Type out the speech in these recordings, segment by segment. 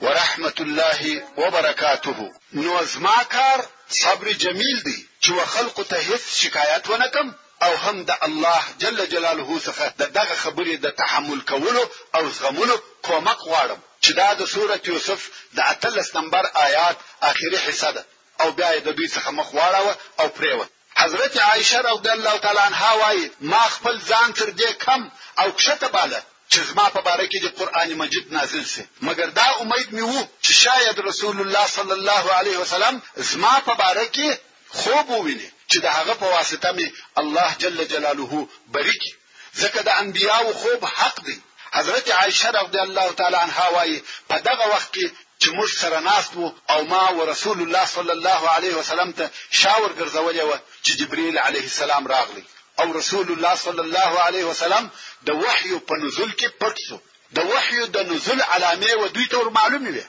ورحمة الله وبرکاته نو زما کار صبر جمیل دی چې و خلقو ته هیڅ شکایت ونه کړم او هم د الله جل جلاله څخه د دغه خبرې د تحمل کولو او زغملو کومک غواړم چې دا د سورة یوسف د اتلس نمبر آیات آخري حصه ده او بیا یې د دوی څخه مخ واړاوه او پرېوت حضرت عائشه رضی الله تعالی عنها وايي، ما خپل ځان تر دې کم او کښته باله چې زما په باره کې د قرآن مجید نازل شي، مګر دا امید مې وو چې شاید رسول الله صلی الله علیه وسلم زما په باره کې خوب وویني چې د هغه په واسطه مې الله جل جلاله بری کړي. ځکه د انبیاو خوب حق دی حضرت عائشه رضی الله تعالی عنها وايي په دغه وخت کې چې موږ سره ناست وو او ما او رسول الله صلی الله علیه وسلم ته شاور ګرځولې و چې جبرئیل علیه السلام راغلی او رسول الله صلی الله علیه وسلم د وحی په نزول کې پټ شو د وحی د نزول علامه و دوی ته معلومه وي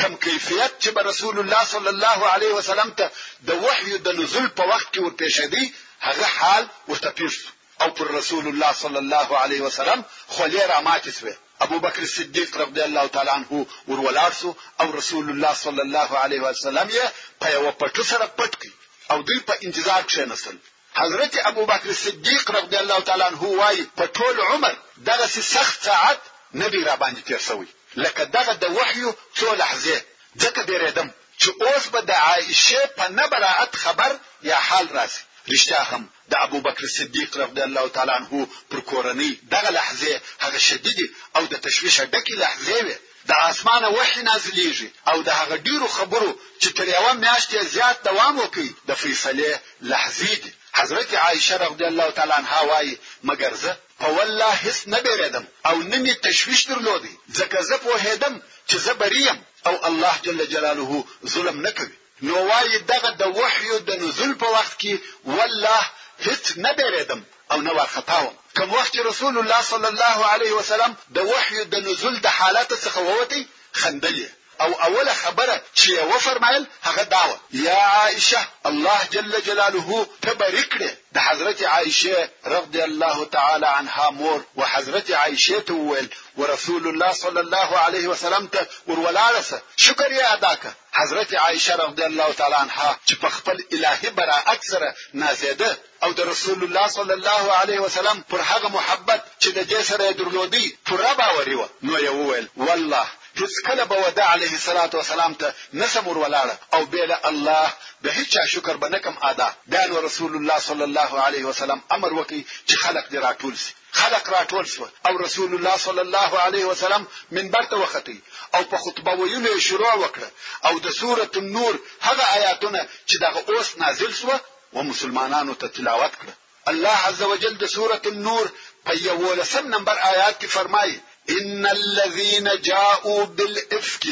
کم کیفیت چې به رسول الله صلی الله علیه وسلم ته د وحی د نزول په وخت کې ورپېښېدی هغه حال ورته پیښ شو او پر رسول الله صلی الله علیه وسلم خولې را ماتې شوې. ابوبکر صدیق رضی الله تعالی عنه ور ولاړ شو او رسول الله صلی الله علیه وسلم یې په یوه پټو سره پټ کړ او دوی په انتظار کښېنستل. حضرت ابوبکر صدیق رضی الله تعالی عنه وایي په ټول عمر دغسې سخت ساعت نه دی راباندې تېر شوی لکه دغه د وحیو څو لحظې ځکه بېرېدم چې اوس به د عایشې په نه براعت خبر یا حال راسي رښتیا هم د ابوبکر صدیق رضی الله تعالی عنه پر کورنۍ دغه لحظې هغه شدیدې او د تشویشه ډکې لحظې وې، د آسمانه وحی نازلیږي او د هغه ډیرو خبرو چې تر یوه میاشت یې زیات دوام وکړ د فیصلې لحظې دي، حضرت عائشه رضی الله تعالی عنها وایي، مګر زه په والله هیڅ نه بیریدم او نه مې تشویش درلود، ځکه زه پوهیدم چې زه بری یم او الله جل جلاله ظلم نه کوي. نو وايي دغه د وحيو د نزول په وخت کي والله هيڅ نه بيريدم او نه وارخطا وم کوم وخت چې رسول الله صلی الله علیه وسلم د وحی د نزول د حالت څخه ووتی خندل او اوله خبره چې یې وفرمایل هغه دا و یا عائشه الله جل جلاله ته بری کړې د حضرت عائشه رضی الله تعالی عنها مور و حضرت عائشه ته وویل ورسول الله صلی الله علیه وسلم ته ورولاړه شکر یې ادا کړه حضرت عائشه رضی الله تعالی عنها چې په خپل الهي براءت سره نازېده او د رسول الله صلی الله علیه وسلم پر هغه محبت چې د دې سره یې درلودی پوره باوري وه نو یې وویل والله هیڅکله به وده علیه الصلاة والسلام ته نسم ور ولاړه او بې له الله د هیچا شکر به نکم ادا بیا نو رسول الله صلی الله علیه وسلم امر وکړي چې خلق دې راټول سي خلق راټول سو او رسول الله صلی الله علیه وسلم منبر ته وختی او په خطبه ویلو یې شروع وکړه او د سورة النور هغه آیاتونه چې دغه اوس نازل سوه و مسلمانانو ته تلاوت کړه الله عز وجل د سورة النور په یولسم نمبر آیات کې فرمایي ان الذين جاءوا بالافك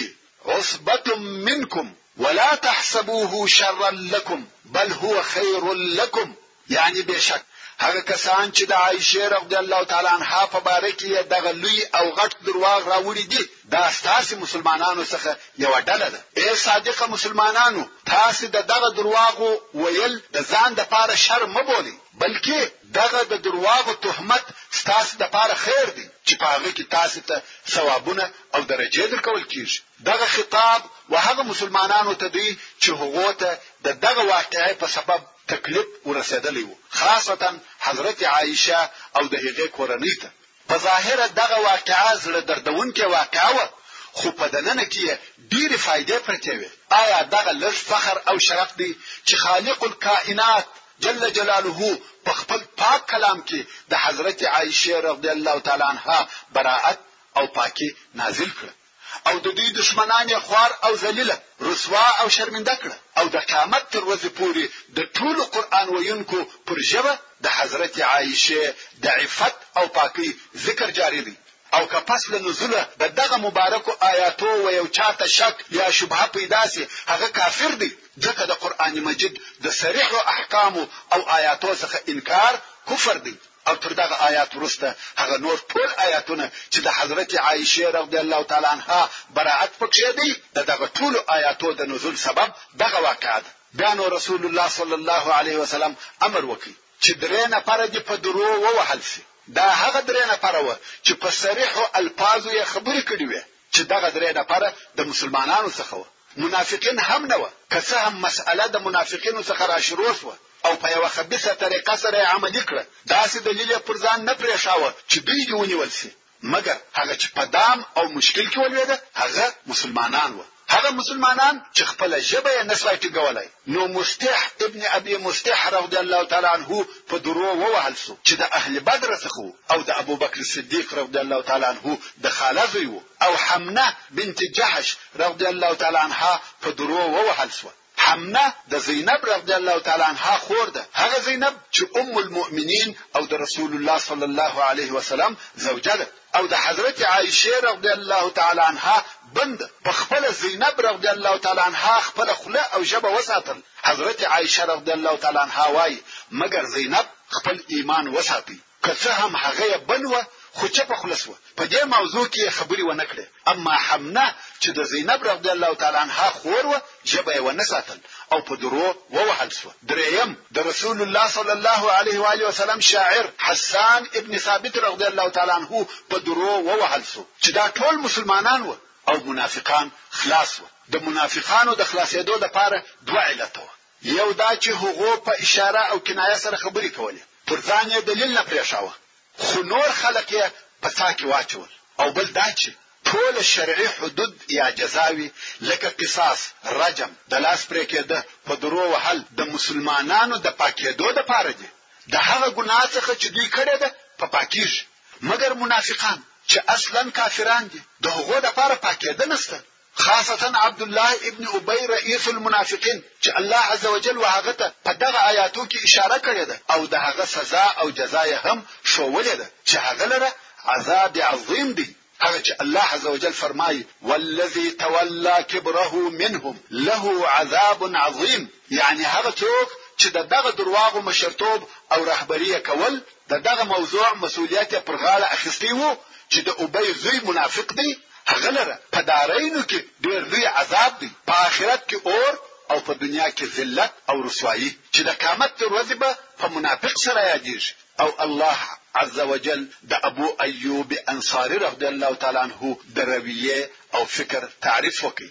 عصبة منكم ولا تحسبوه شرا لکم بل هو خیر لکم یعنی بېشک هغه کسان چې د عایشې رضی الله تعالی عنها په باره کې یې دغه لوی او غټ درواغ راوړي دي دا ستاسې مسلمانانو څخه یوه ډله ده ای صادقه مسلمانانو تاسې د دغه درواغو ویل د ځان دپاره شر مه بولئ بلکې دغه د درواغو تهمت ستاسې دپاره خیر دی چې په هغه کې تاسې ته ثوابونه او درجې درکول کیږي دغه خطاب و هغه مسلمانانو ته دی چې هغو ته د دغه واقعې په سبب تکلیف ورسېدلی و، خاصتا حضرت عائشه او د هغې کورنۍ ته. په ظاهره دغه واقعه زړه دردونکې واقعه وه، خو په دننه کې یې ډېرې فایدې پرتې وې. آیا دغه لږ فخر او شرف دی چې خالق الکائنات جل جلاله په خپل پاک کلام کې د حضرت عائشه رضی الله تعالی عنها براءت او پاکي نازل کړه او د دوی دشمنان یې خوار او ذلیله، رسوا او شرمنده کړه او د قیامت تر ورځې پورې د ټولو قرآن ویونکو پر ژبه د حضرت عایشې د عفت او پاکۍ ذکر جاري دی او که پس له نزوله د دغه مبارکو آیاتو و یو چاته شک یا شبهه پیدا سي هغه کافر دی ځکه د قرآن مجید د صریحو احکامو او آیاتو څخه انکار کفر دی او تر دغه آیات وروسته هغه نور ټول آیاتونه چې د حضرت عائشې رضی الله تعالی عنها براءت پکښې دی د دغه ټولو آیاتو د نزول سبب دغه واقعه ده بیا نو رسول الله صلی الله علیه وسلم امر وکړي چې درې نفره دې په درو ووهل شي دا هغه درې نفره وه چې په صریحو الفاظو یې خبرې کړې وې چې دغه درې نفره د مسلمانانو څخه وه منافقین هم نه وه که څه هم مسئله د منافقینو څخه راشروع شوه او په یوه خبیثه طریقه سره یې عملي کړه داسې دلیل یې پر ځان نه پرېښاوه چې دوی دې ونیول سي مګر هغه چې په دام او مشکل کې ولوېده هغه مسلمانان وه هغه مسلمانان چې خپله ژبه یې نه سوای ټینګولای نو مصطح ابن ابي مصطح رضي الله تعالی عنه په درو ووهل سو چي د اهل بدر څخه وو او د ابوبکر صديق رضي الله تعالی عنه د خاله زوی وو او حمنه بنت جحش رضي الله تعالی عنها په درو ووهل سوه حمنه د زینب رضی الله تعالی عنها خور ده هغه زینب چې ام المؤمنین او د رسول الله صلی الله علیه وسلم زوجه ده او د حضرت عائشه رضی الله تعالی عنها بند په خپل زینب رضی الله تعالی عنها خپل خله او ژبه وساتل حضرت عائشه رضی الله تعالی عنها وايي مګر زینب خپل ایمان وساتي که څه هم هغه بنوه خو چپ خلص و په دې موضوع کې خبري ونه کړې اما حمنه چې د زینب رضی الله تعالی عنها خور وه ژبه یې ونه ساتل او په درو ووهل شوه دریم د رسول الله صلی الله علیه و علیه وسلم شاعر حسان ابن ثابت رضی الله تعالی عنه په درو ووهل شو چې دا ټول مسلمانان وه او منافقان خلاص وه د منافقانو د خلاصېدو لپاره دوه علت وه یو دا چې هغو په اشاره او کنایه سره خبرې کولې پر ځان یې دلیل نه پرېښاوه خو نور خلک یې په څاه کې واچول او بل دا چې ټوله شرعي حدود یا جزاوې لکه قصاص، رجم، د لاس پرې کېده، په درو وهل د مسلمانانو د پاکېدو دپاره دي، د هغه ګناه څخه چې دوی کړې ده په پاکېږي، مګر منافقان چې اصلا کافران دي د هغو دپاره پاکېده نشته، خاصتا عبدالله ابن ابی رئیس المنافقین چې الله عز وجل وهغه ته په دغه آیاتو کې اشاره کړې ده او د هغه سزا او جزا یې هم ښوولې ده چې هغه لره عذاب عظیم دی هغه چې الله عز وجل فرمایي والذي تولى كبره منهم له عذاب عظیم یعنی هغه څوک چې د دغه درواغو مشرتوب او رهبري کول د دغه موضوع مسولیت یې پر غاړه اخیستی و چې د ابی زوی منافق دی هغه لره په دارینو کې ډیر لوی عذاب دی په آخرت کې اور او په دنیا کې ذلت او رسوایی چې د قیامت تر ورځې به په منافق سره یادیږي او الله عز وجل د ابو ایوب انصاری رضی الله تعالی عنه د رویه او فکر تعریف وکړي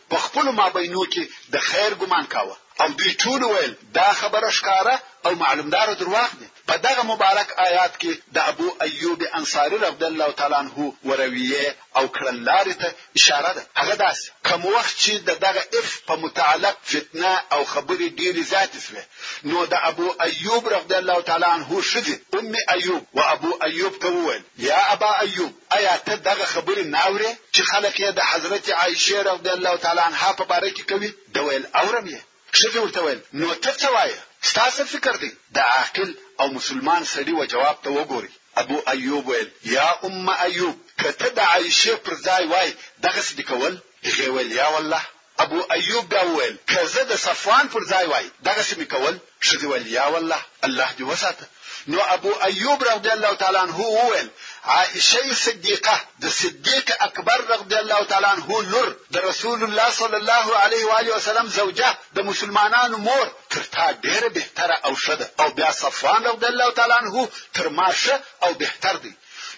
په خپلو مابینو کې د خیر ګمان کاوه او دوی ټولو ویل، دا خبره ښکاره او معلومداره درواغ دي. په دغه مبارک آیات کې د ابو ایوب انصاري رضی الله تعالی عنه ورویې او کړنلارې ته اشاره ده. هغه داسې، کوم وخت چې د دغه اف په متعلق فتنه او خبرې ډېرې زیاتې شوې، نو د ابو ایوب رضی الله تعالی عنه ښځې ام ایوب و ابو ایوب ته وویل، یا ابا ایوب! ایا ته دغه خبرې نه اورې چې خلق یې د حضرت عایشې رضی الله تعالی عنها په باره کې کوي؟ ده ویل، اورم یې. ښځې ورته ویل، نو ته څه وایې؟ ستا څه فکر دی؟ د عاقل او مسلمان سړي و جواب ته وګورئ. ابو ایوب ویل، یا ام ایوب! که ته د عایشې پر ځای وای دغسې دې کول؟ هغې ویل، یا والله! ابو ایوب بیا وویل، که زه د صفوان پر ځای وای دغسې مې کول؟ ښځې ویل، یا والله! الله دې وساته! نو ابو ایوب رضی الله تعالی عنه وویل، عائشې صدیقه د صدیق اکبر رضی الله تعالی عنه لور، د رسول الله صلی الله علیه و آله وسلم زوجه، د مسلمانانو مور تر تا ډېره بهتره او ښه ده او بیا صفوان رضی الله تعالی عنه تر ما ښه او بهتر دی.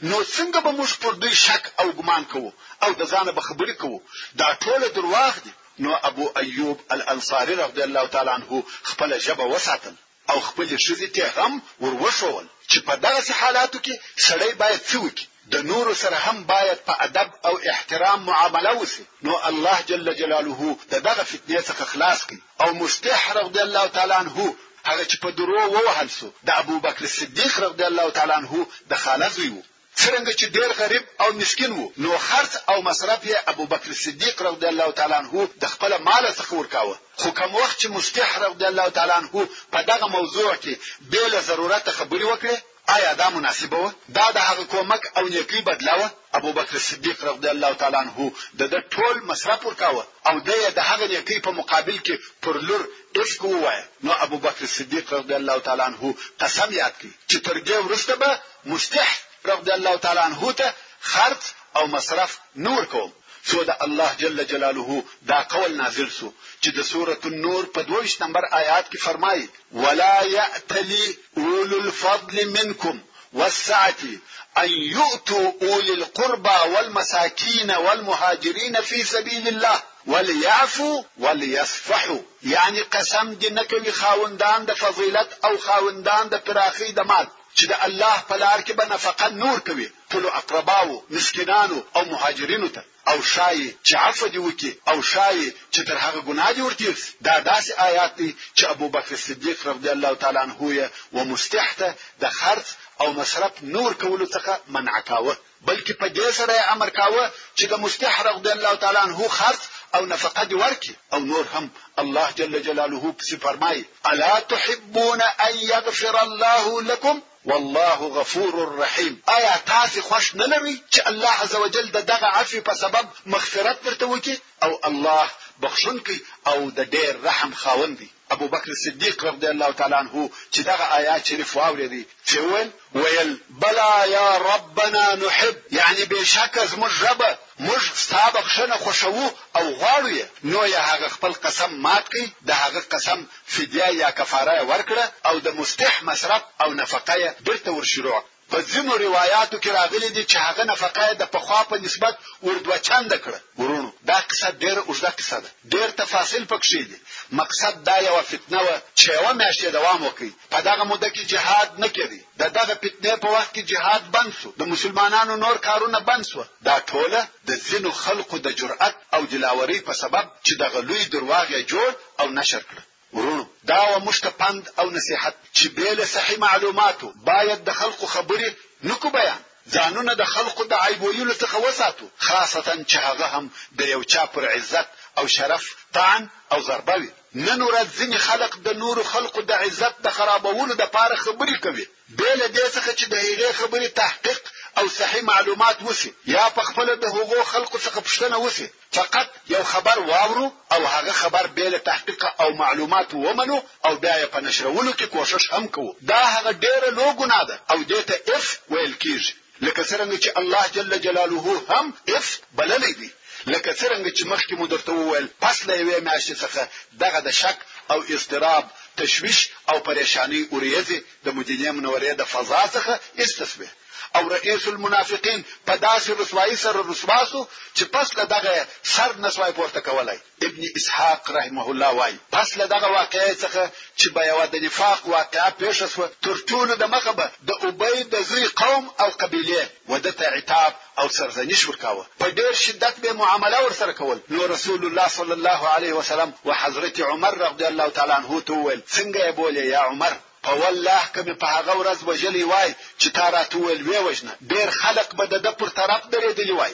نو څنګه به موږ پر دوی شک او ګمان کوو او د ځانه به خبرې کوو دا ټوله درواغ دي نو ابو ایوب الانصاري رضی الله تعالی عنه خپل ژبه وساتل او خپل شذي ته هم وروښول چې په دغه حالاتو کې سړی باید څه وکړي د نورو سره هم باید په ادب او احترام معامله وسی نو الله جل جلاله د دغه فتنې څخه خلاص کړي او مصطح رضی الله تعالی عنه هغه چې په درو ووهل سو د ابوبکر صدیق رضی الله تعالی عنه د خاله زوی وو څرنګه چې ډیر غریب او مسکین وو نو خرڅ او مصرف یې ابوبکر صدیق رضی الله تعالی عنه د خپل مال څخه ورکاوه خو کوم وخت چې مصطح رضی الله تعالی عنه په دغه موضوع کې بې له ضرورت خبرې وکړې آیا دا مناسبه وه؟ دا د هغه کومک او نیکۍ بدله وه، ابوبکر صدیق رضی الله تعالی عنه د ده ټول مصرف ورکاوه او ده یې د هغه نیکۍ په مقابل کې پر لور عشق ووایه، نو ابوبکر صدیق رضی الله تعالی عنه قسم یاد کړ چې تر دې وروسته به مصطح رضی الله تعالی عنه ته خرڅ او مصرف نه ورکوم څو د الله جل جلاله دا قول نازل سو چې د سورة النور په 22 نمبر آیات کې فرمایي ولا یأتلی اولو الفضل منکم والسعة ان یؤتو اولي القربى والمساکین والمهاجرین فی سبیل الله وليعفو وليصفحو یعنی قسم دې نه کوي خاوندان د فضیلت او خاوندان د پراخي د مال چې د الله په لار کې به نفقه نور کوي ټولو اقرباو مسکینانو او مهاجرینو ته او ښايي چې عفوه دې وکړي او ښايي چې تر هغه ګناه دې ورتېر شي، دا داسې آيات دی چې ابوبکر صديق رضي الله تعالی عنه يې ومستح ته د خرڅ او مصرف نه ورکولو څخه منع کاوه، بلکې په دې سره يې امر کاوه چې د مستح رضي الله تعالی عنه خرڅ او نفقه دې ورکړي او نور هم الله جل جلاله پسې فرمايي، الا تحبون ان يغفر الله لکم؟ والله غفور رحیم آیا تاسو خوښ نه لرئ چې الله عزوجل د دغه عفو په سبب مغفرت درته وکړي او الله بخښونکی او د ډېر رحم خاوند دی ابو بکر صدیق رضی الله تعالی عنه چې دغه آیات شریف واورېدی څه ویل ویل بلا یا ربنا نحب یعنی بشک زموږ رب موږ ستا بخښنه خوښوو او غواړو یې، نو یې هغه خپل قسم مات کړ، د هغه قسم فدیه یا کفاره یې ورکړه او د مصطح مصرف او نفقه یې بېرته ور شروع کړه. په ځینو روایاتو کې راغلي دي چې هغه نفقه یې د پخوا په نسبت ور دوه چنده کړه. وروڼو! دا قصه ډېره اوږده قصه ده، ډېر تفاصیل پکښې دي، مقصد دا یوه فتنه وه چې یوه میاشت یې دوام وکړ، په دغه موده کې جهاد نه کېدی، د دغه فتنې په وخت کې جهاد بند شو، د مسلمانانو نور کارونه بند شوه، دا ټوله د ځینو خلقو د جرأت او دلاورۍ په سبب چې دغه لوی درواغ یې جوړ او نشر کړه. وروڼو! دا وه موږ ته پند او نصیحت چې بې له صحیح معلوماتو باید د خلقو خبرې نه کو بیان، ځانونه د خلقو د عیب ویلو څخه وساتو، خاصتاً چې هغه هم د یو چا پر عزت او شرف طعن او ضربه وي. نن ورځ ځینې خلق د نورو خلقو د عزت د خرابولو د پاره خبرې کوي بې له دې څخه چې د هغې خبرې تحقیق او صحیح معلومات وسي یا په خپل د هغو خلقو څخه پوښتنه وسي فقط یو خبر واورو او هغه خبر بې له تحقیق او معلومات ومنو او بیا یې په نشرولو کې کوشش هم کوو دا هغه ډیره لو ګناه ده او دې ته اف ویل کیږي لکه څرنګه چې الله جل جلاله هم افت بللی دی لکه څرنګه چې مخکې مو درته وویل پس له یوې میاشتې څخه دغه د شک او اضطراب تشویش او پریشانی اوریځې د مدینې منورې د فضا څخه استثبه او رئیس المنافقین په داسې رسوایی سره رسوا سو چې پس له دغه سر نسوای پورته کولای ابن اسحاق رحمه الله وايي، پس له دغه واقعې څخه چې به یوه د نفاق واقعه پېښه شوه، تر ټولو د مخه به د ابی د زوی قوم او قبیلې و ده ته عتاب او سرزنش ورکاوه، په ډېر شدت به یې معامله ورسره کول، نو رسول الله صلی الله علیه وسلم و حضرت عمر رضی الله تعالی عنه ته وویل، څنګه یې بولې یا عمر؟ په والله که مې په هغه ورځ وژلی وای چې تا راته وویل ویې وژنه، ډېر خلق به د ده پر طرف درېدلي وای.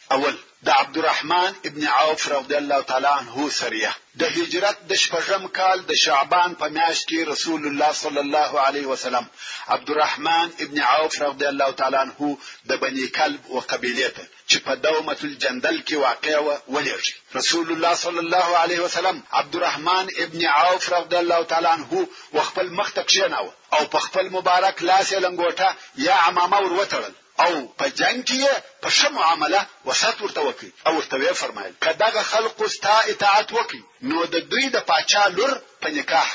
اول، د عبدالرحمن ابن عوف رضی الله تعالی عنه سریه، د هجرت د شپږم کال د شعبان په میاشت کې رسول الله صلی الله علیه وسلم عبدالرحمن ابن عوف رضی الله تعالی عنه د بني کلب و قبیلې ته چې په دومة الجندل کې واقع و ولېږي رسول الله صلی الله علیه وسلم عبدالرحمن ابن عوف رضی الله تعالی عنه و خپل مخ ته کښېناوه او په خپل مبارک لاس یې لنګوټه یا عمامه ور وتړل او په جنګ کې یې په ښه معامله وسعت ورته وکړ او ورته ویې فرمایل، که دغه خلقو ستا اطاعت وکړ نو د دوی د پاچا لور په نکاح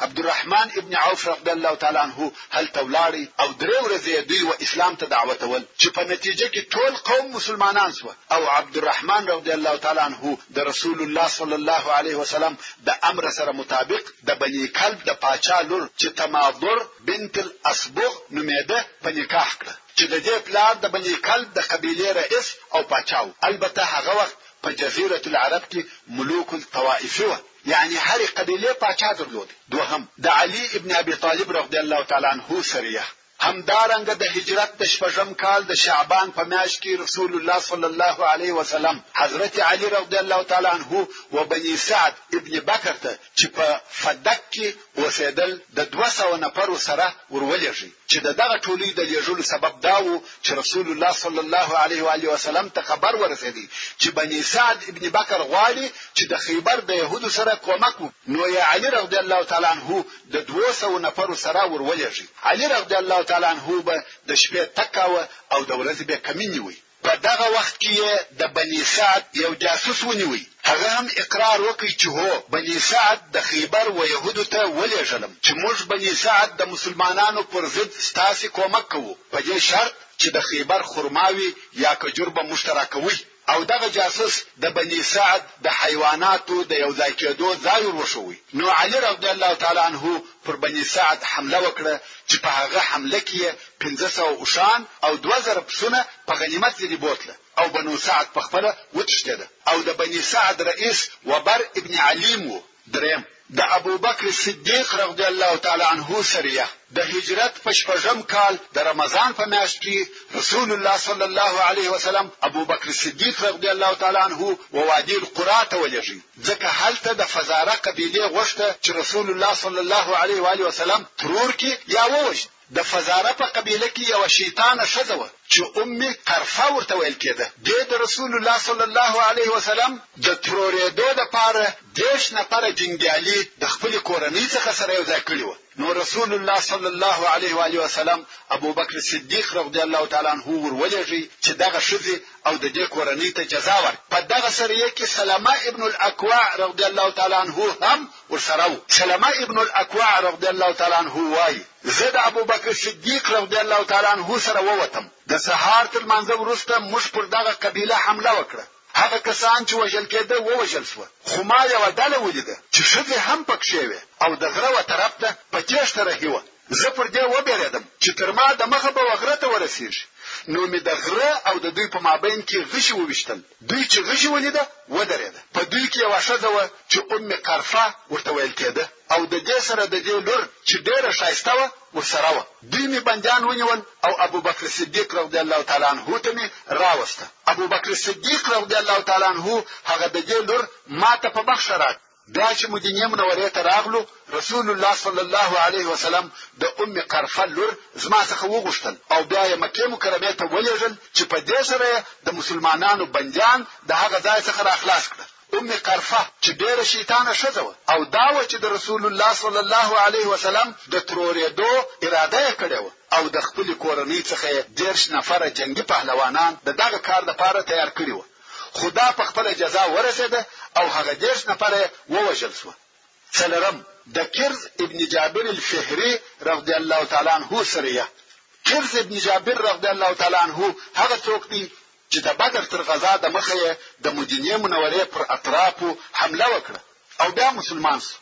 عبدالرحمن ابن عوف رضی الله تعالی عنه هلته ولاړی او درې ورځې یې دوی و اسلام ته دعوتول چې په نتیجه کې ټول قوم مسلمانان سوه او عبدالرحمن رضی الله تعالی عنه د رسول الله صلی الله علیه وسلم د امر سره مطابق د بني کلب د پاچا لور چې تماضر بنت الاسبغ نومېده په نکاح کړه چې د دې پلار د بني کلب د قبیلې رئیس او پاچا و البته هغه وخت په جزیرة العرب کې ملوک الطوائفي وه یعنې هرې قبیلې پاچا درلود دوهم د علي ابن ابي طالب رضی الله تعالی عنه سریه همدارنګه د هجرت د شپږم کال د شعبان په میاشت کې رسول الله صلی الله علیه وسلم حضرت علی رضی الله تعالی عنه و بنی سعد ابن بکر ته چې په فدک کې اوسېدل د دوه سوه نفرو سره ور ولېږئ چې د دغه ټولۍ د لېږلو سبب دا و چې رسول الله صلی الله علیه و آله وسلم ته خبر ورسېدی چې بني سعد ابن بکر غواړي چې د خیبر د یهودو سره کومک وکړي نو یې علي رضی الله تعالی عنه د دوه سوه نفرو سره ور ولېږئ علي رضی الله تعالی عنه به د شپې تګ کاوه او د ورځې به کمین نیوی په دغه وخت کې یې د بني سعد یو جاسوس ونیوی، هغه هم اقرار وکړ چې هو، بني سعد د خیبر و یهودو ته ولېږلم چې موږ بني سعد د مسلمانانو پر ضد ستاسې کومک کوو، په دې شرط چې د خیبر خرماوې یا کجور به موږ ته راکوی. او دغه جاسوس د بني سعد د حیواناتو د یو ځای کېدو ځای ور وښوی، نو علی رضی الله تعالی عنه پر بني سعد حمله وکړه چې په هغه حمله کې یې پنځه سوه اوښان او دوه زره پسونه په غنیمت ځینې بوتله او بنو سعد په خپله وتښتېده او د بني سعد رئیس وبر ابن علیم و. درېیم، د ابوبکر صدیق رضی الله تعالی عنه سریه، د هجرت په شپږم کال د رمضان په میاشت کې رسول الله صلی الله علیه وسلم ابوبکر صدیق رضی الله تعالی عنه و وادي القرا ته ولېږی، ځکه هلته د فزاره قبیلې غوښته چې رسول الله صلی الله علیه و آله وسلم ترور کړي یا ووژني. د فزاره په قبیله کې یوه شیطانه ښځه وه چې ام قرفه ورته ویل کېده. دې د رسول الله صلی الله علیه وسلم د ترورېدو لپاره دېرش نفره جنګیالي د خپلې کورنۍ څخه سره یو ځای کړي وه. نو رسول الله صلی الله علیه و آله وسلم ابوبکر صدیق رضی الله تعالی عنه ور ولېږي چې دغه ښځې او د دې کورنۍ ته جزا ورکړي په دغه سریه کې سلمه ابن الاکوع رضی الله تعالی عنه هم ورسره و سلمه ابن الاکوع رضی الله تعالی عنه وایي زه د ابوبکر صدیق رضی الله تعالی عنه سره ووتم د سهار تر لمانځه وروسته موږ پر دغه قبیله حمله وکړه هغه کسان چې وژل کېده ووژل شوه، خو ما یوه ډله ولیده چې ښځې هم پکښې وې او د غره و طرف ته په تېښته رهي وه. زه پر دې وبېرېدم چې تر ما د مخه به و غره ته ورسېږي، نو مې د غره او د دوی په مابین کې غشي وویشتل. دوی چې غشي ولیده ودرېده. په دوی کې یوه ښځه وه چې ام قرفه ورته ویل کېده. او د دې سره د دې لور چې ډېره ښایسته وه ورسره وه، دوی مې بندیان ونیول او ابوبکر صدیق رضی الله تعالی عنه ته مې راوسته، ابوبکر صدیق رضی الله تعالی عنه هغه د دې لور ما ته په بخښه راکړه، بیا چې مدینې منورې ته راغلو رسول الله صلی الله علیه وسلم د ام قرفه لور زما څخه وغوښتل او بیا یې مکې مکرمې ته ولېږل چې په دې سره یې د مسلمانانو بندیان د هغه ځای څخه راخلاص کړل ام قرفه چې ډېره شیطانه ښځه وه او دا وه چې د رسول الله صلی الله علیه وسلم د ترورېدو اراده یې کړې وه او د خپلې کورنۍ څخه یې دېرش نفره جنګي پهلوانان د دغه کار لپاره تیار کړي وه خو دا په خپله جزا ورسېده او هغه دېرش نفره یې ووژل شوه څلورم د کرز ابن جابر الفهري رضی الله تعالی عنه سره کرز ابن جابر رضی الله تعالی عنه هغه څوک دی چې د بدر تر غزا د مخه یې د مدینې منورې پر اطرافو حمله وکړه او بیا مسلمان سو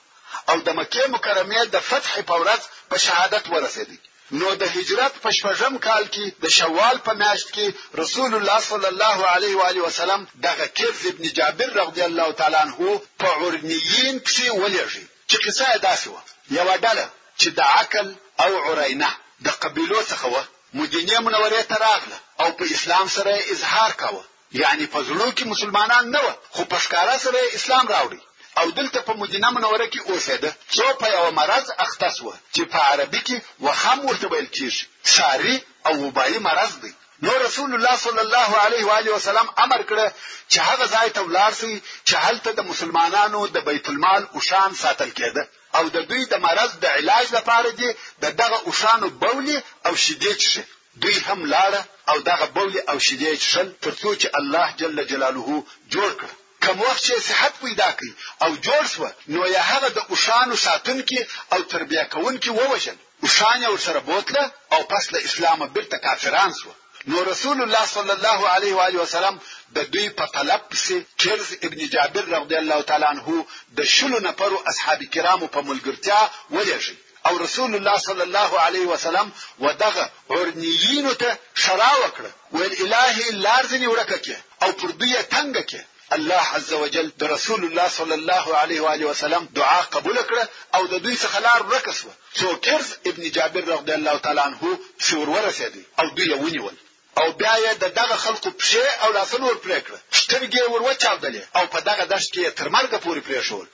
او د مکې مکرمې د فتح په ورځ په شهادت ورسېدی نو د هجرت په شپږم کال کې د شوال په میاشت کې رسول الله صلی الله علیه و علیه وسلم دغه کرز ابن جابر رضی الله تعالی عنه په عرنیین کې ولېږي چې قصه یې داسې وه یوه ډله چې د عقل او عرینه د قبیلو څخه وه مدینې منورې ته راغله او په اسلام سره یې اظهار کاوه یعنی په زړو کې مسلمانان نه وه خو په ښکاره سره یې اسلام راوړی او دلته په مدینه منوره کې اوسېده څو په یوه مرض اخته سوه چې په عربي کې وخم ورته ویل کېږي ساري او وبایي مرض دی نو رسول الله صلی الله علیه و آله وسلم امر کړه چې هغه ځای ته ولاړ شي چې هلته د مسلمانانو د بیت المال او شان ساتل کېده او د دوی د مرض د علاج لپاره دې د دغه اوښانو بولې او شیدې چښي دوی هم لاړه او دغه بولې او شیدې یې چښل تر څو چې الله جل جلاله جوړ کړ کم وخت چې صحت پیدا کړي او جوړ شو نو یې هغه د اوښانو ساتونکي او تربیه کوونکي ووژل اوښان یې ورسره بوتله او پس له اسلامه بیرته کافران شوه، نو رسول الله صلی الله علیه وآله وسلم د دوی په طلب پسې کرز ابن جابر رضی الله تعالی عنه د شلو نفرو اصحاب کرامو په ملګرتیا ولېږی او رسول الله صلی الله علیه وسلم ودغه عرنیینو ته ښرا وکړه ویل الهی لار ځنې ورکه کې او پر دوی یې تنګه کې الله عزوجل د رسول الله صلی الله علیه و آله وسلم دعا قبول کړه او د دوی څخه لار ورکه شوه څو کرز ابن جابر رضی الله تعالی عنه پسې ورورسېدی او دوی یې ونیول او بیا یې د دغه خلکو پښې او لاسونه ور پرې کړه سترګې یې ور وچاودلې او په دغه دښت کې یې تر مرګه پورې پرېښول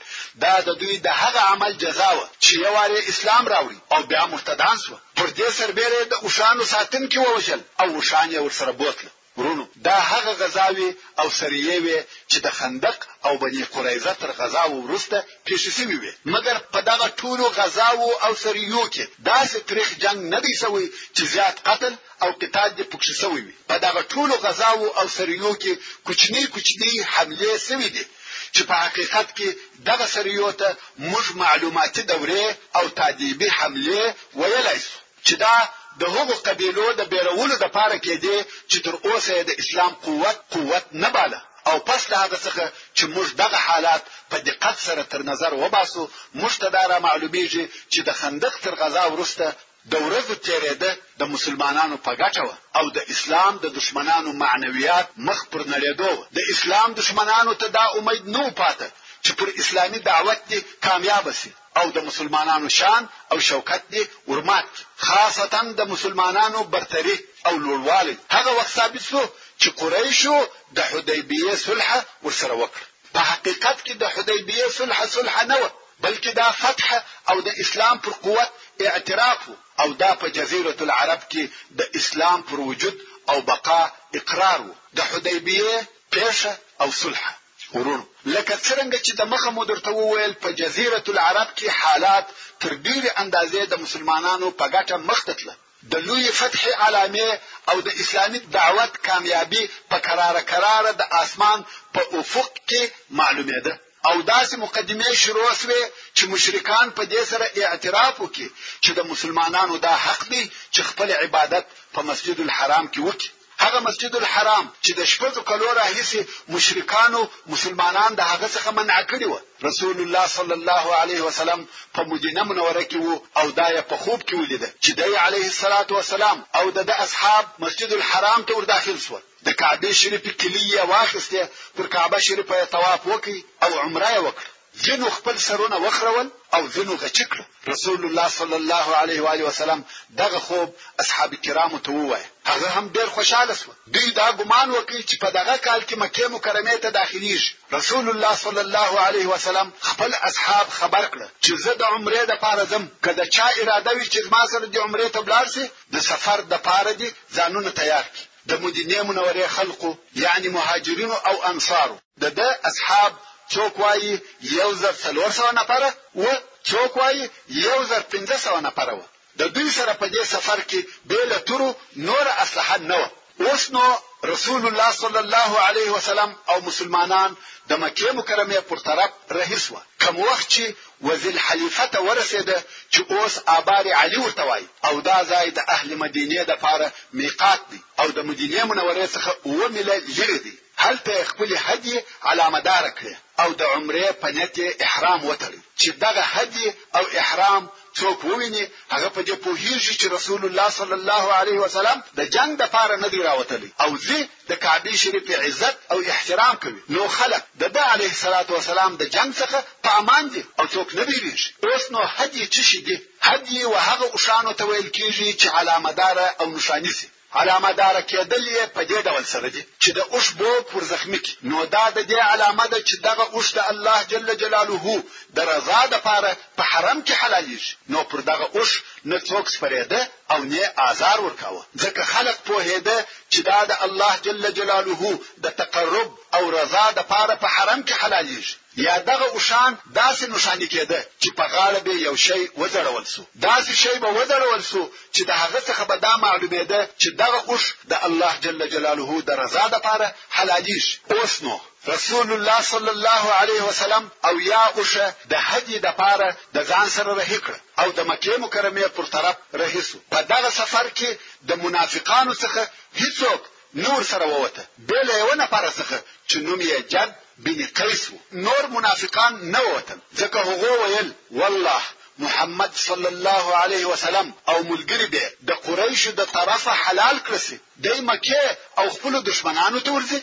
دا د دوی د هغه عمل جزا وه چې یو وار اسلام راوړي او بیا مرتدان سوه پر دې سربېره د اوښانو ساتونکي ووژل او اوښان یې ورسره بوتله وروڼو! دا هغه غزاوې او سريې وې چې د خندق او بني قريظه تر غزاوو وروسته پېښې شوې وې، مګر په دغه ټولو غزاوو او سريو کې داسې تريخ جنګ نه دی شوی چې زيات قتل او قتال دې پکښې شوی وي، په دغه ټولو غزاوو او سريو کې کوچنۍ کوچنۍ حملې شوې دي چې په حقيقت کې دغه سريو ته موږ معلوماتي دورې او تاديبي حملې ويلای شو. چې دا د هغو قبیلو د بیرولو د پاره کیدې چې تر اوسه یې د اسلام قوت قوت نه باله او پس له هغه څخه چې موږ دغه حالات په دقت سره تر نظر وباسو موږ ته دا را معلومیږي چې د خندق تر غزا وروسته د ورځو تیریده د مسلمانانو په ګټه وه او د اسلام د دشمنانو معنویات مخ پر نړیدو وه د اسلام دشمنانو ته دا امید نه پاته چې پر اسلامي دعوت دې کامیاب شي او د مسلمانانو شان او شوکت دې ورمات کړي خاصتا د مسلمانانو برتري او لوړوالی هغه وخت ثابت شو چې قریشو د حدیبیه صلح ورسره وکړه په حقیقت کې د حدیبیه صلح صلح نه وه بلکې دا فتح او د اسلام پر قوت اعتراف او دا په جزیره العرب کې د اسلام پر وجود او بقا اقرار وو د حدیبیه پیښه او صلح وروڼو! لکه څرنګه چې دمخه مو درته وویل په جزیرة العرب کې حالات تر ډېرې اندازې د مسلمانانو په ګټه مخ ته تلل، د لویې فتحې علامې او د اسلامي دعوت کامیابي په کراره کراره د آسمان په افق کې معلومېده او داسې مقدمې شروع شوې چې مشرکان په دې سره اعتراف وکړي چې د مسلمانانو دا حق دی چې خپل عبادت په مسجد الحرام کې وکړي. هغه مسجد الحرام چې د شپږو کلو راهیسې مشرکانو مسلمانان د هغه څخه منع کړي وو رسول الله صلی الله علیه وسلم په مدینه منوره کې وو او دا یې په خوب کې ولیده چې دی علیه الصلاة والسلام او د ده اصحاب مسجد الحرام ته ورداخل شول د کعبې شریفې کلي یې واخیستې پر کعبه شریفه یې طواف وکړي او عمره یې وکړه ځینو خپل سرونه وخرول او ځینو غچي کړو رسول الله صلی الله علیه و آله وسلم دغه خوب اصحاب کرامو ته ووایه هغه هم ډیر خوشاله شو دوی دا ګمان وکړي چې په دغه کال کې مکه مکرمه ته داخليږي رسول الله صلی الله علیه وسلم خپل اصحاب خبر کړ چې زه د عمره د پاره زم کله چا اراده وی چې ما سره د عمره ته بلار سي د سفر د پاره دي ځانونه تیار کړي د مدینه منورې خلقو یعنی مهاجرینو او انصارو د ده اصحاب څوک وايي یو زر څلور سوه نفره و، څوک وايي یو زر پنځه سوه نفره و. د دوی سره په دې سفر کې بې له تورو نوره اسلحه نه وه. اوس نو رسول الله صلی الله علیه وسلم او مسلمانان د مکې مکرمې پر طرف رهي سوه. کوم وخت چې و ذوالحلیفه ته ورسېده چې اوس آبار علي ورته وايي او دا ځای د اهل مدینې دپاره میقات دی او د مدینې منورې څخه اووه میله لرې دی. هلته یې خپلې هدیې علامه داره کړې او د عمرې په نیت یې احرام وتړی چې دغه هدیې او احرام څوک وویني هغه په دې پوهیږي چې رسول الله صلی الله علیه وسلم د جنگ د پاره نه دی راوتلی او زی د کعبه شریف عزت او احترام کوي نو خلق د ده علیه الصلاۃ والسلام د جنگ څخه په امان دي او څوک نه بیریږي اوس نو هدی چی شي دي هدی وهغه اوشانو ته ویل کیږي چې علامه دار او نشانی سي علامه داره کېدل يې په دې ډول سره دي چې د اوښ بوک ور زخمي کړي، نو دا د دې علامه ده چې دغه اوښ د الله جل جلاله د رضا لپاره په حرم کې حلالېږي، نو پر دغه اوښ نه څوک سپرېده او نۀ آزار ورکاوه، ځکه خلق پوهېده چې دا د الله جل جلاله د تقرب او رضا لپاره په حرم کې حلالېږي. یا دغه اوښان داسې نښاني کېده چې په غاړه به یو شی وځړول سو داسې شی به وځړول سو چې د هغه څخه به دا معلومېده چې دغه اوښ د الله جل جلاله د رضا دپاره حلالېږي اوس نو رسول الله صلی الله علیه وسلم او یا اوشه د هدی د پاره د ځان سره رهي کړ او د مکه مکرمه پر طرف رهي سو په دغه سفر کې د منافقانو څخه هیڅوک نور سره ووته بې له یوه نفره څخه چې نوم یې جد بن قیس و، نور منافقان نه ووتل، ځکه هغو ویل، والله! محمد صلی الله علیه وسلم او ملګري به د قریشو د طرفه حلال کړه شي، دی مکې او خپلو دښمنانو ته ورځي،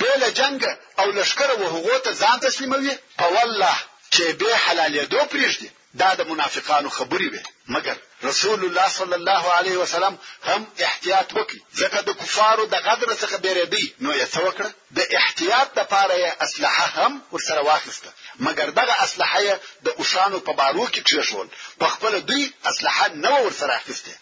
بې له جنګه او لښکره و هغو ته ځان تسلیموي، په والله! چې بې حلالېدو پرېږدي، دا د منافقانو خبرې وې مګر رسول الله صلی الله علیه وسلم هم احتیاط وکړي ځکه د کفارو د غدر څخه بیریدي نو یې څه وکړه د احتیاط لپاره یې اسلحه هم ورسره واخیسته مګر دغه اسلحه یې د اوښانو په بارو کې کښېښول په خپله دوی اسلحه نه وه ورسره اخیستې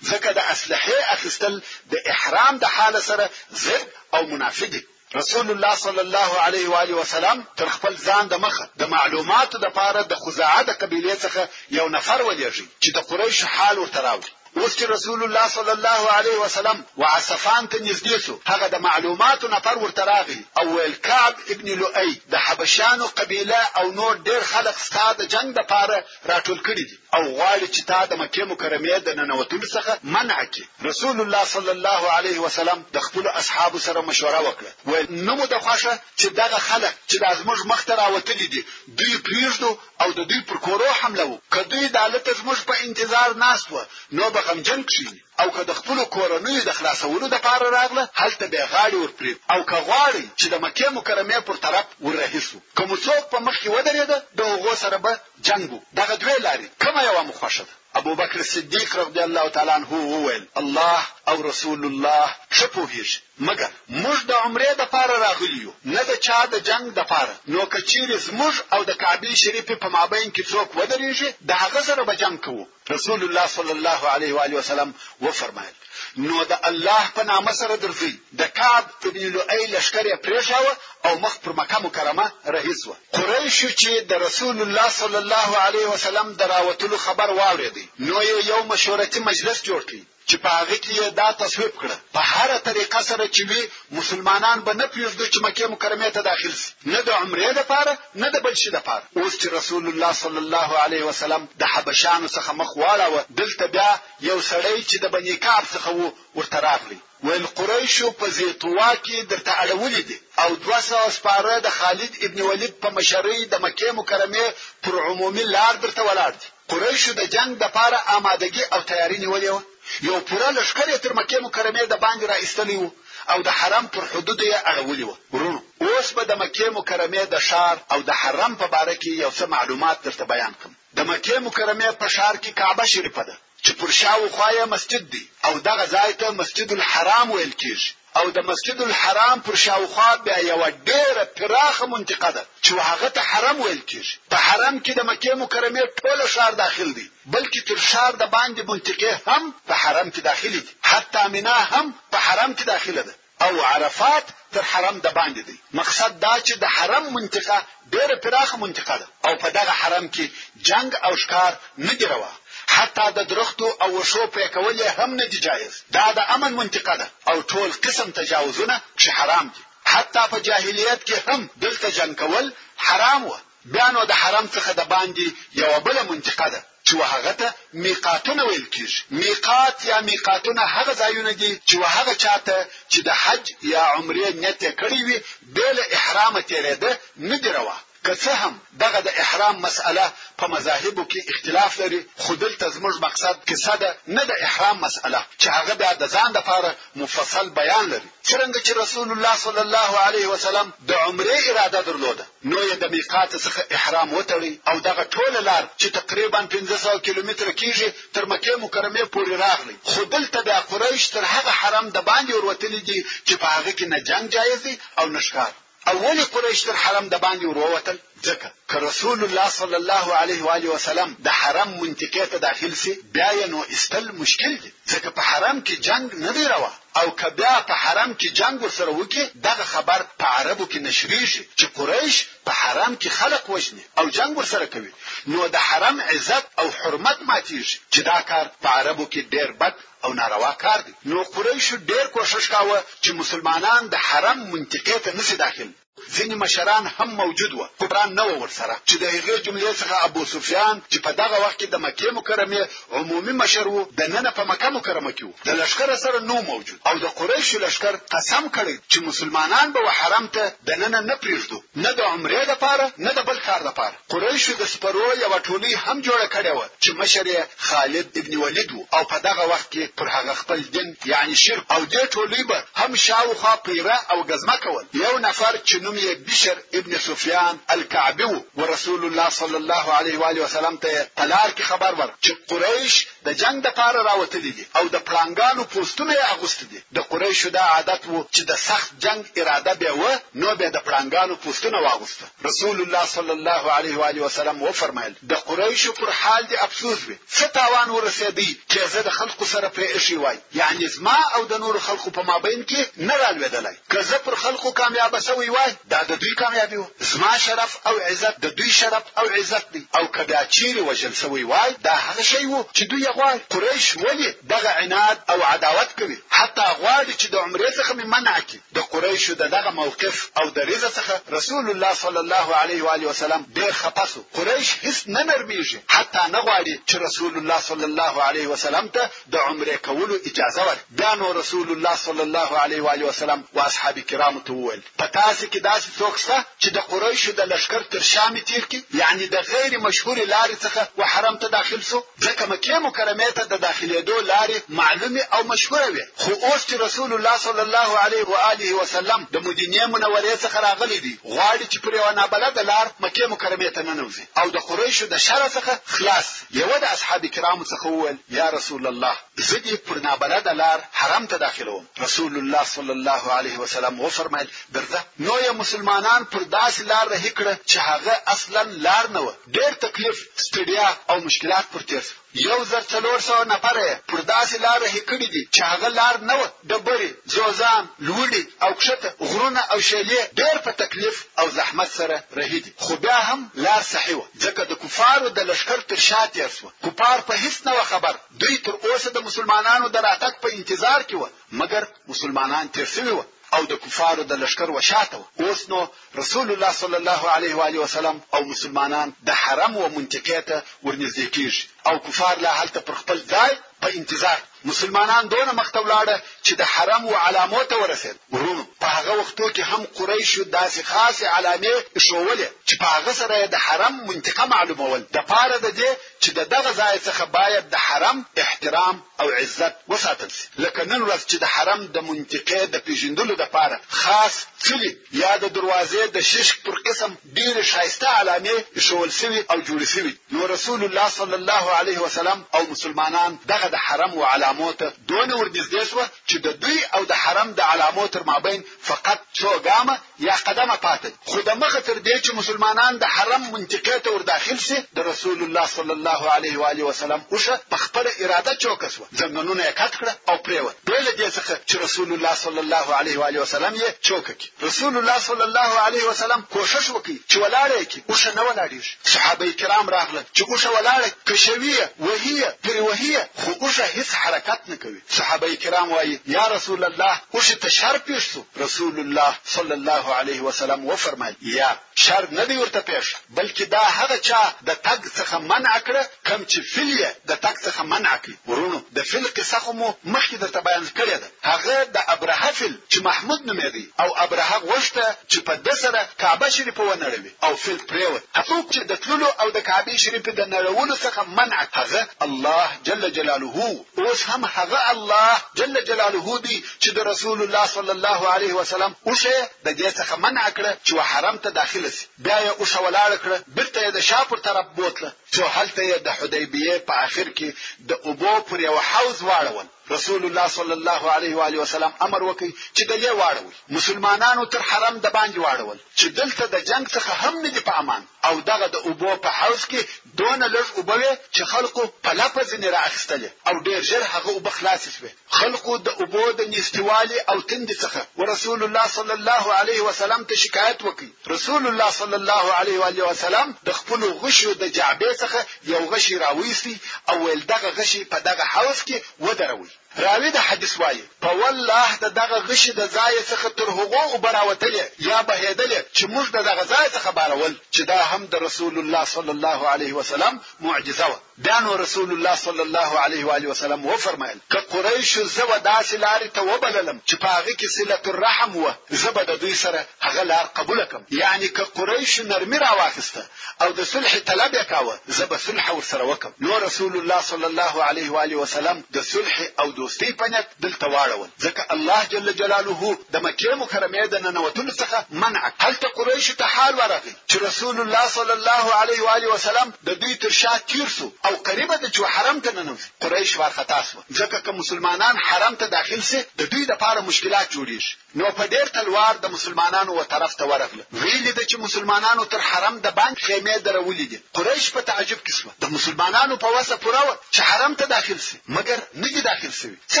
ځکه د اسلحې اخیستل د احرام د حاله سره ضد او منافي دي رسول الله صلی الله علیه و آله وسلم تر خپل ځان د مخه د معلوماتو د پاره د خزاعه د قبیله څخه یو نفر ولېږي چې د قریش حال ورته راوړي اوس چې رسول الله صلی الله علیه وسلم وعصفان ته نږدې شو هغه د معلوماتو نفر ورته راغی او ویل کعب ابن لؤی د حبشانو قبیله او نور ډېر خلک ستا د جنګ دپاره راټول کړي دي او غواړي چې تا د مکې مکرمې د ننوتلو څخه منع کړي. رسول الله صلی الله علیه وسلم د خپلو اصحابو سره مشوره وکړه، ویل، نه مو ده خوښه چې دغه خلک چې دا زموږ مخ ته راوتلي دي، دوی پرېږدو او د دوی پر کورو حمله وکړو؟ که دوی دالته زموږ په انتظار ناست وه، نو به غمجن کښېني او که د خپلو کورنیو د خلاصولو دپاره راغله، هلته به یې غاړې ور پرېږدو او که غواړئ چې د مکې مکرمې پر طرف ور رهي شو، که مو څوک په مخکې ودرېده، د هغو سره به جنګ وو، دغه دوې لاري کومه یوه مو خوښه ده؟ ابوبکر صدیق رضی الله تعالی عنه وویل، الله او رسول الله ښه پوهیږي، مګر موږ د عمرې دپاره راغلي یو، نه د چا د جنګ دپاره، نو که چیري زموږ او د کعبې شریفي په مابین کي څوک ودریږي، د هغه سره به جنګ کوو. رسول الله صلی الله علیه و آله وسلم وفرمایل نو د الله په نامه سره درځي د کعب ابن لؤی لشکر یې پرېښاوه او مخ پر مکه مکرمه رهي سوه قریشو چې د رسول الله صلی الله علیه وسلم د راوتلو خبر واورېدی نو یې یو مشورتي مجلس جوړ کړي چې په هغه کې یې دا تصویب کړه، په هره طریقه سره چې وي مسلمانان به نه پرېږدو چې مکې مکرمې ته داخل شي، نه د عمرې لپاره نه د بل شي لپاره. اوس چې رسول الله صلی الله علیه وسلم د حبشانو څخه مخ واړاوه، دلته بیا یو سړی چې د بني کعب څخه و ورته راغلی، ویل قریشو په ذی طوا کې درته اړولي دي او دوه سوه سپاره د خالد ابن ولید په مشرۍ د مکې مکرمې پر عمومي لار درته ولاړ دي. قریشو د جنګ دپاره آمادګي او تیاري نیولې وه، یو پوره لښکر یې تر مکې مکرمې د باندې را ایستلی و او د حرم پر حدودو یې اړولي وه. وروڼو! اوس به د مکې مکرمې د ښار او د حرم په باره کې یو څه معلومات درته بیان کړم. د مکې مکرمې په ښار کې کعبه شریفه ده چې پر شا و خوا یې مسجد دی او دغه ځای ته مسجد الحرام ویل کیږي. او د مسجد الحرام پر شاوخوا بیا یوه ډېره پراخه منطقه ده چې و هغه ته حرم ویل کېږي. په حرم کې د مکې مکرمې ټوله ښار داخل دی، بلکې تر ښار د باندې منطقې هم په حرم کې داخلې دي، حتی منا هم په حرم کې داخله ده او عرفات تر حرم د باندې دی، مقصد دا چې د حرم منطقه ډېره پراخه منطقه ده او په دغه حرم کې جنګ او ښکار نه دي روا، حتی د درختو او وښو پرې کول یې هم نه دي جایز، دا د امن منطقه ده او ټول قسم تجاوزونه پکې حرام دي، حتی په جاهلیت کې هم دلته جنګ کول حرام وه، بیا نو د حرم څخه د باندې یوه بله منطقه ده، چې و هغه ته ميقاتونه ويل کېږي، ميقات يا ميقاتونه هغه ځايونه دي چې و هغه چا ته چې د حج يا عمرې نيت يې کړی وي بې له احرامه تېرېده نه دي روا، که څه هم دغه د احرام مسئله په مذاهبو کې اختلاف لري خو دلته زموږ مقصد قصه ده نه د احرام مسئله چې هغه بيا د ځان لپاره مفصل بيان لري. څرنګه چې رسول الله صلی الله علیه وسلم د عمرې اراده درلوده نو یې د میقات څخه احرام وتړي او دغه ټوله لار چې تقریبا 1500 کیلومتره کیږي تر مکه مکرمه پورې راغلی خو دلته بیا قریش تر هغه حرم د باندې وروتلي دي چې په هغه کې نه جنگ جایز دی او نه ښکار او ولې قریش تر حرم د باندې ور ووتل؟ ځکه که رسول الله صلی الله علیه و آله وسلم د حرم منطقې ته داخل سي بیا یې نو ایستل مشکل دي ځکه په حرم کې جنګ نه دی روا او که بیا په حرم کې جنګ ورسره وکړي دغه خبر په عربو کې نشریږي چې قریش په حرم کې خلق وژني او جنګ ورسره کوي نو د حرم عزت او حرمت ماتیږي چې دا کار په عربو کې ډیر بد او ناروا کار دی نو قریشو ډیر کوښښ کاوه چې مسلمانان د حرم منطقې ته نسی داخل ځینې مشران هم موجود وه خو بران نه وه ورسره چې د هغې جملې څخه ابو سفیان چې په دغه وخت کې د مکې مکرمې عمومي مشر و د ننه په مکه مکرمه کې و د لشکر سره نو موجود او د قریشو لشکر قسم کړی چې مسلمانان به حرم ته د ننه نه پریږدو نه د عمرې لپاره نه د بل کار لپاره قریشو د سپرو یوه ټولۍ هم جوړه کړې وه چې مشر یې خالد ابن ولید و او په دغه وخت کې پر هغه خپل دین یعنې شرک او دې ټولۍ به هم شاوخوا پیره او ګزمه کول. یو نفر چې نوم یې بشر ابن سفیان الکعبي و، ورسول الله صلی الله علیه و آله وسلم ته یې په لار کې خبر ورکړ چې قریش د جنګ د پاره راوتلي دي او د پړانګانو پوستونه یې اغوستي دي، د قریشو دا عادت وو چې د سخت جنګ اراده به وه نو به د پړانګانو پوستونه واغوسته، رسول الله صلی الله علیه وآله وسلم وفرمایل، د قریشو پر حال دې افسوس وي، څه تاوان ورسېدی چې زه د خلقو سره پرې اېښی وای. یعنې زما او د نورو خلقو په مابین کې نه رالوېدلی که زه پر خلقو کامیابه سوی وای دا د دوی کامیابي وه زما شرف او عزت د دوی شرف او عزت دی او که بیا چیرې وژل سوی وای دا هغه شی وو چې دوی یې غواړي قریش ولې دغه عناد او عداوت کوي حتی غواړي چې د عمرې څخه مې منع کړي د قریشو د دغه موقف او دریځه څخه رسول الله صلی الله علیه و آله وسلم ډېر خپه سو قریش هیڅ نه نرمیږي حتی نه غواړي چې رسول الله صلی الله علیه وسلم ته د عمرې کولو اجازه ورکړه. بیا نو رسول الله صلی الله علیه و آله وسلم واصحاب کرامو ته وویل، په تاسې کې داسې څوک شته چې د قریشو د لښکر تر شا مې تیر کړي؟ یعنې د غیر مشهورې لارې څخه و حرم ته داخل شو، ځکه مکې مکرمې ته د داخلېدو لارې معلومې او مشهوره وې، خو اوس چې رسول الله صلی الله علیه و آله وسلم د مدینې منورې څخه راغلی دی، غواړي چې پر یوه نابلده لار مکې مکرمې ته ننوځي او د قریشو د شر څخه خلاص شي. یوه د اصحاب کرامو څخه وویل، یا رسول الله زه دې پر نابلده لار حرم ته داخلوم رسول الله صلی الله علیه وسلم وفرمایل درځه نو یې مسلمانان پر داسې لار رهي کړه چې هغه اصلا لار نه وه ډېر تکلیف ستړیا او مشکلات پر تېر یو زر څلور سوه نفره یې پر داسې لار رهي کړي دي چې هغه لار نه وه ډبرې، ځوځان، لوړي او کښته غرونه او شېلې ډېر په تکليف او زحمت سره رهي دي، خو بيا هم لار صحيح وه، ځکه د کفارو د لښکر تر شا تېر شوه، کفار په هيڅ نه وه خبر، دوی تر اوسه د مسلمانانو د راتګ په انتظار کې وه، مګر مسلمانان تېر شوي وه او د کفارو د لښکر و شاته وه، اوس نو رسول الله صلی الله عليه و آله وسلم او مسلمانان د حرم و منطقې ته ورنږدې کېږي او کفار لا هلته پر خپل ځای په انتظار مسلمانان دونه مخته ولاړه چې د حرم و علامو ته ورسېد ورونو په هغه وختو کې هم قریشو داسې خاصې علامې ښوولې چې په هغه سره یې د حرم منطقه معلومول د پاره د دې چې د دغه ځای څخه باید د حرم احترام او عزت وساتل شي لکه نن ورځ چې د حرم د منطقې د پیژندلو د پاره خاص څلي یا د دروازې د ششک پر قسم ډېرې ښایسته علامې ایښول سوي او جوړې سوي، نو رسول الله صلی الله علیه وسلم او مسلمانان دغه د حرم و علامو ته دونه ورنږدې سوه چي د دوی او د حرم د علامو تر مابین فقط څو ګامه یا قدمه پاته دي، خو د مخه تر دې چي مسلمانان د حرم منطقې ته ورداخل سي د رسول الله صلی الله علیه وآله وسلم اوښه په خپله اراده چوکه سوه. ځنګنونه یې کټ کړه او پرېوت بې له دې څخه چې رسول الله صلی الله علیه و آله وسلم یې چوکه کړي رسول الله صلی الله علیه وسلم کوښښ وکړي چې ولاړه یې کړي اوښه نه ولاړېږي صحابه کرام راغلل چې اوښه ولاړه کشوي یې وهي یې پرې وهي یې خو اوښه هیڅ حرکت نه کوي صحابه کرام وایي یا رسول الله اوښې ته شر پېښ رسول الله صلی الله علیه وسلم وفرمایل یا شر نه دی ورته پېښ بلکې دا هغه چا د تګ څخه منع کړه کم چې فیل یې د تګ څخه منع کړي وروڼو د فیل قصه خو مو مخکې درته بیان کړې ده هغه د ابرهه فیل چې محمود نومېدی او ابرهه غوښته چې په ده سره کعبه شریفه ونړوي او فیل پرېوت څوک چې د تللو او د کعبې شریفې د نړولو څخه منع هغه الله جل جلاله اوس هم هغه الله جل جلاله دی چې د رسول الله صلی الله علیه وسلم اوښه یې د دې څخه منع کړه چې و حرم ته داخله سي بیا یې اوښه ولاړه کړه بیرته یې د شا پر طرف بوتله څو هلته یې د حدیبیې په آخر کې د اوبو پر یو حوض واړول رسول الله صلی الله علیه و علیه وسلم امر وکړي چې د لې واړوي مسلمانانو تر حرم د باندې واړول چې دلته د جنگ څخه هم نه دي په امان او دغه د اوبو په حوض کې دونه لږ اوبه وې چې خلقو په لپه ځینې را اخیستلې او ډېر ژر هغه اوبه خلاصې شوې. خلقو د اوبو د نیستیوالي او تندې څخه ورسول الله صلی الله علیه وسلم ته شکایت وکړ. رسول الله صلی الله علیه وآله وسلم د خپلو غشیو د جعبې څخه یو غشی راویستی او ویل دغه غشی په دغه حوض کې ودروی. راوي د حديث وايي، په والله د دغه غشي د ځايه څخه تر هغو اوبه راوتلې يا بهېدلې چې موږ د دغه ځايه څخه بارول چې دا هم د رسول الله صلی الله عليه وسلم معجزه وه. بيا نو رسول الله صلی الله عليه وآله وسلم وفرمايل، که قريشو زه و داسې لارې ته وبللم چې په هغه کې صلة الرحم وه زه به د دوی سره هغه لار قبوله کړم، يعني که قريشو نرمي راواخيسته او د صلح طلب یې کاوه، زه به صلح ورسره وکړم، نو رسول الله صلی الله علیه و آله وسلم د صلح او دوستۍ په نیت دلته واړول، ځکه الله جل جلاله د مکې مکرمې د ننوتلو څخه منع کړ، هلته قریشو ته حال ورغی چې رسول الله صلی الله علیه و آله وسلم د دوی تر شا تیر سو او قریبه ده چې حرم ته ننوځي، قریش وارخطا سول، ځکه که مسلمانان حرم ته داخل سي د دوی لپاره مشکلات جوړیږي. نو په ډېر تلوار د مسلمانانو و طرف ته ورغله، ویې لیده چې مسلمانانو تر حرم د بانک خیمې درولي دي، قریش په تعجب کې شوه، د مسلمانانو په وسه پوره وه چې حرم ته داخل شي، مګر نه دي داخل شوي، څه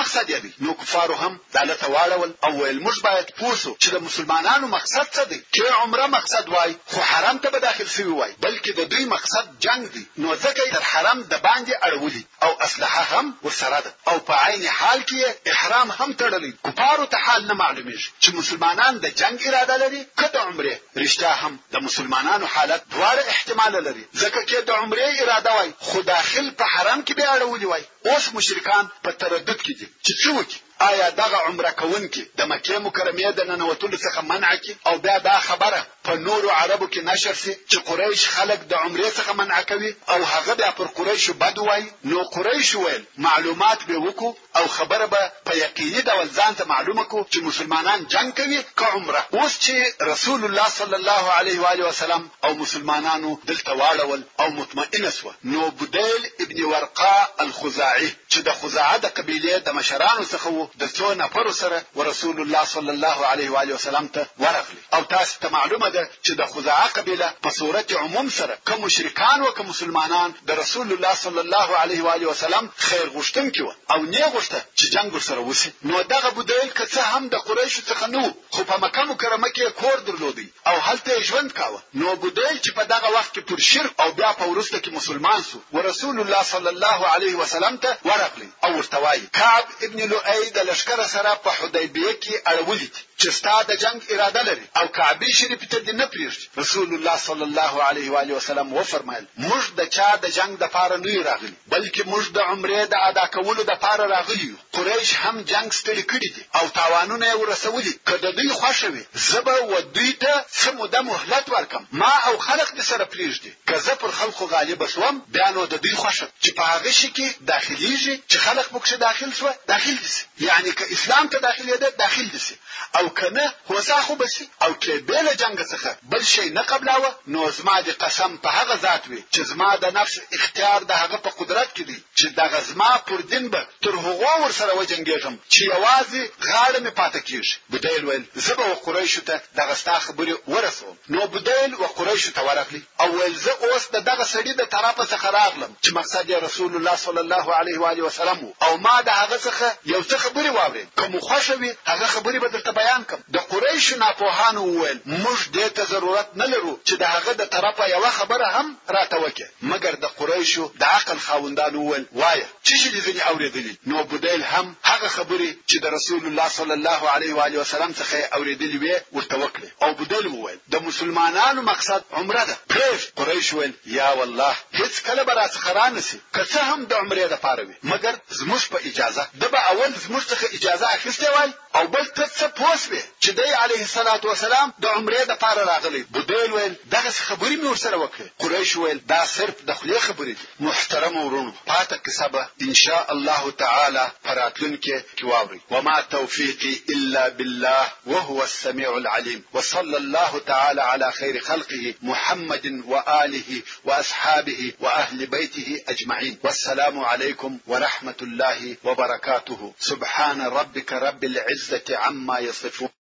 مقصد یې دی؟ نو کفارو هم داله ته واړول او ویل، موږ باید پوه شو چې د مسلمانانو مقصد څه دی، که عمره مقصد وای، خو حرم ته به داخل شوي وای، بلکې د دوی مقصد جنګ دی، نو ځکه یې تر حرم دباندې اړولي. او اسلحه هم ورسره ده او په عین حال کې یې احرام هم تړلی ده، کفارو ته حال نه معلومېږي چې مسلمانان د جنګ اراده لري که د عمرې، رښتیا هم د مسلمانانو حالت دواړه احتماله لري، ځکه که د عمرې اراده وای خو داخل په حرم کې به یې اړولي وای، اوس مشرکان په تردد کې دي چې څه وکړي. آیا دغه عمره کوونکي د مکې مکرمې د ننوتلو څخه منع کړي او بیا دا خبره په نورو عربو کې نشر شي چې قریش خلک د عمرې څخه منع کوي او هغه بیا پر قریشو بد وایي نو قریش ویل معلومات به وکړو او خبره به په یقیني ډول ځان ته معلومه کړو چې مسلمانان جنګ کوي که عمره اوس چې رسول الله صلی الله علیه و علیه وسلم او مسلمانانو دلته واړول او مطمئنه شوه، نو بدیل ابن ورقاء الخزاعي چې د خزاعه د قبیلې د مشرانو څخه وو د څو نفرو سره ورسول الله صلی الله علیه و آله وسلم ته ورغلی او تاسې ته معلومه ده چې د خزاعه قبیله په صورت عموم سره که مشرکان و که مسلمانان د رسول الله صلی الله علیه و آله وسلم خیر غوښتونکي و او نه غوښته چې جنګ ورسره وسي نو دغه بدیل که څه هم د قریشو څخه نه خو په مکه مکرمه کې کور درلودی او هلته یې ژوند کاوه، نو ابودیل چې په دغه وخت کې پر شرک او بیا په وروسته کې مسلمان سو، ورسول الله صلی الله علیه وسلم ته ورغلی او ورته وایي، کعب ابن لؤی د لښکر سره په حدیبیه کې اړولي دي چې ستا د جنګ اراده لري او کعبې شریفې ته دې نه پرېږدي، رسول الله صلی الله علیه وآله وسلم وفرمایل، موږ د چا د جنګ دپاره نه یو راغلي، بلکې موږ د عمرې د ادا کولو دپاره راغلي یو، قریش هم جنګ ستړي کړي دي او تاوانونه یې ورسولي، که د دوی خوښه وي زه به و دوی ته څه موده مهلت ورکړم، ما او خلق دې سره پرېږدي، که زه پر خلقو غالب شوم بیا نو د دوی خوښه ده چې په هغه شي کې داخلېږي چې خلق پکښې داخل شوه داخل دې شي، یعنې که اسلام ته داخلېده داخل دې شي. او که نه هوسا خو به شي او که بې له جنګه څخه بل شی نه قبلاوه نو زما دې قسم په هغه ذات وي چې زما د نفس اختیار د هغه په قدرت کې دی چې دغه زما پر دین به تر هغو ورسره وجنګېږم چې یوازې غاړه مې پاته کېږي بدیل ویل زه به و قریشو ته دغه ستا خبرې ورسوم نو بدیل و قریشو ته ورغلی او ویل زه اوس د دغه سړي د طرفه څخه راغلم چې مقصد یې رسول الله صلی الله علیه و آله وسلم و او ما د هغه څخه یو څه خبرې واورېد که مو خوښه وي هغه خبرې به درته بیان کړم د قریشو ناپوهانو وویل موږ دې ته ضرورت نه لرو چې د هغه د طرفه یوه خبره هم راته وکړې مګر د قریشو د عقل خاوندانو وویل وایه چي ژبي ځني اورېدلي، نو بديل هم هغه خبري چي د رسول الله صلی الله علیه و آله وسلم څخه يې اورېدلي وې ورته وکړې او بديل وويل، د مسلمانانو مقصد عمره ده. پرېږد! قريش وويل، يا والله! هيڅکله به راڅخه رانه سي، که څه هم د عمرې لپاره وي، مګر زموږ په اجازه. ده به اول زموږ څخه اجازه اخيستې وای. او بل ته څه پوه شوې چې دی علیه الصلاة والسلام د عمرې دپاره راغلی؟ بدیل ویل، دغسې خبرې مې ورسره وکړې. قریشو ویل، دا صرف د خولې خبرې دي. محترمو وروڼو! پاته قصه به ان شاء الله تعالی په راتلونکې کې واورئ. وما توفیقی الا بالله وهو السمیع العلیم وصلی الله تعالی علی خیر خلقه محمد وآله وأصحابه وأهل بيته أجمعين والسلام عليكم ورحمة الله وبركاته سبحان ربك رب العزة عما يصفون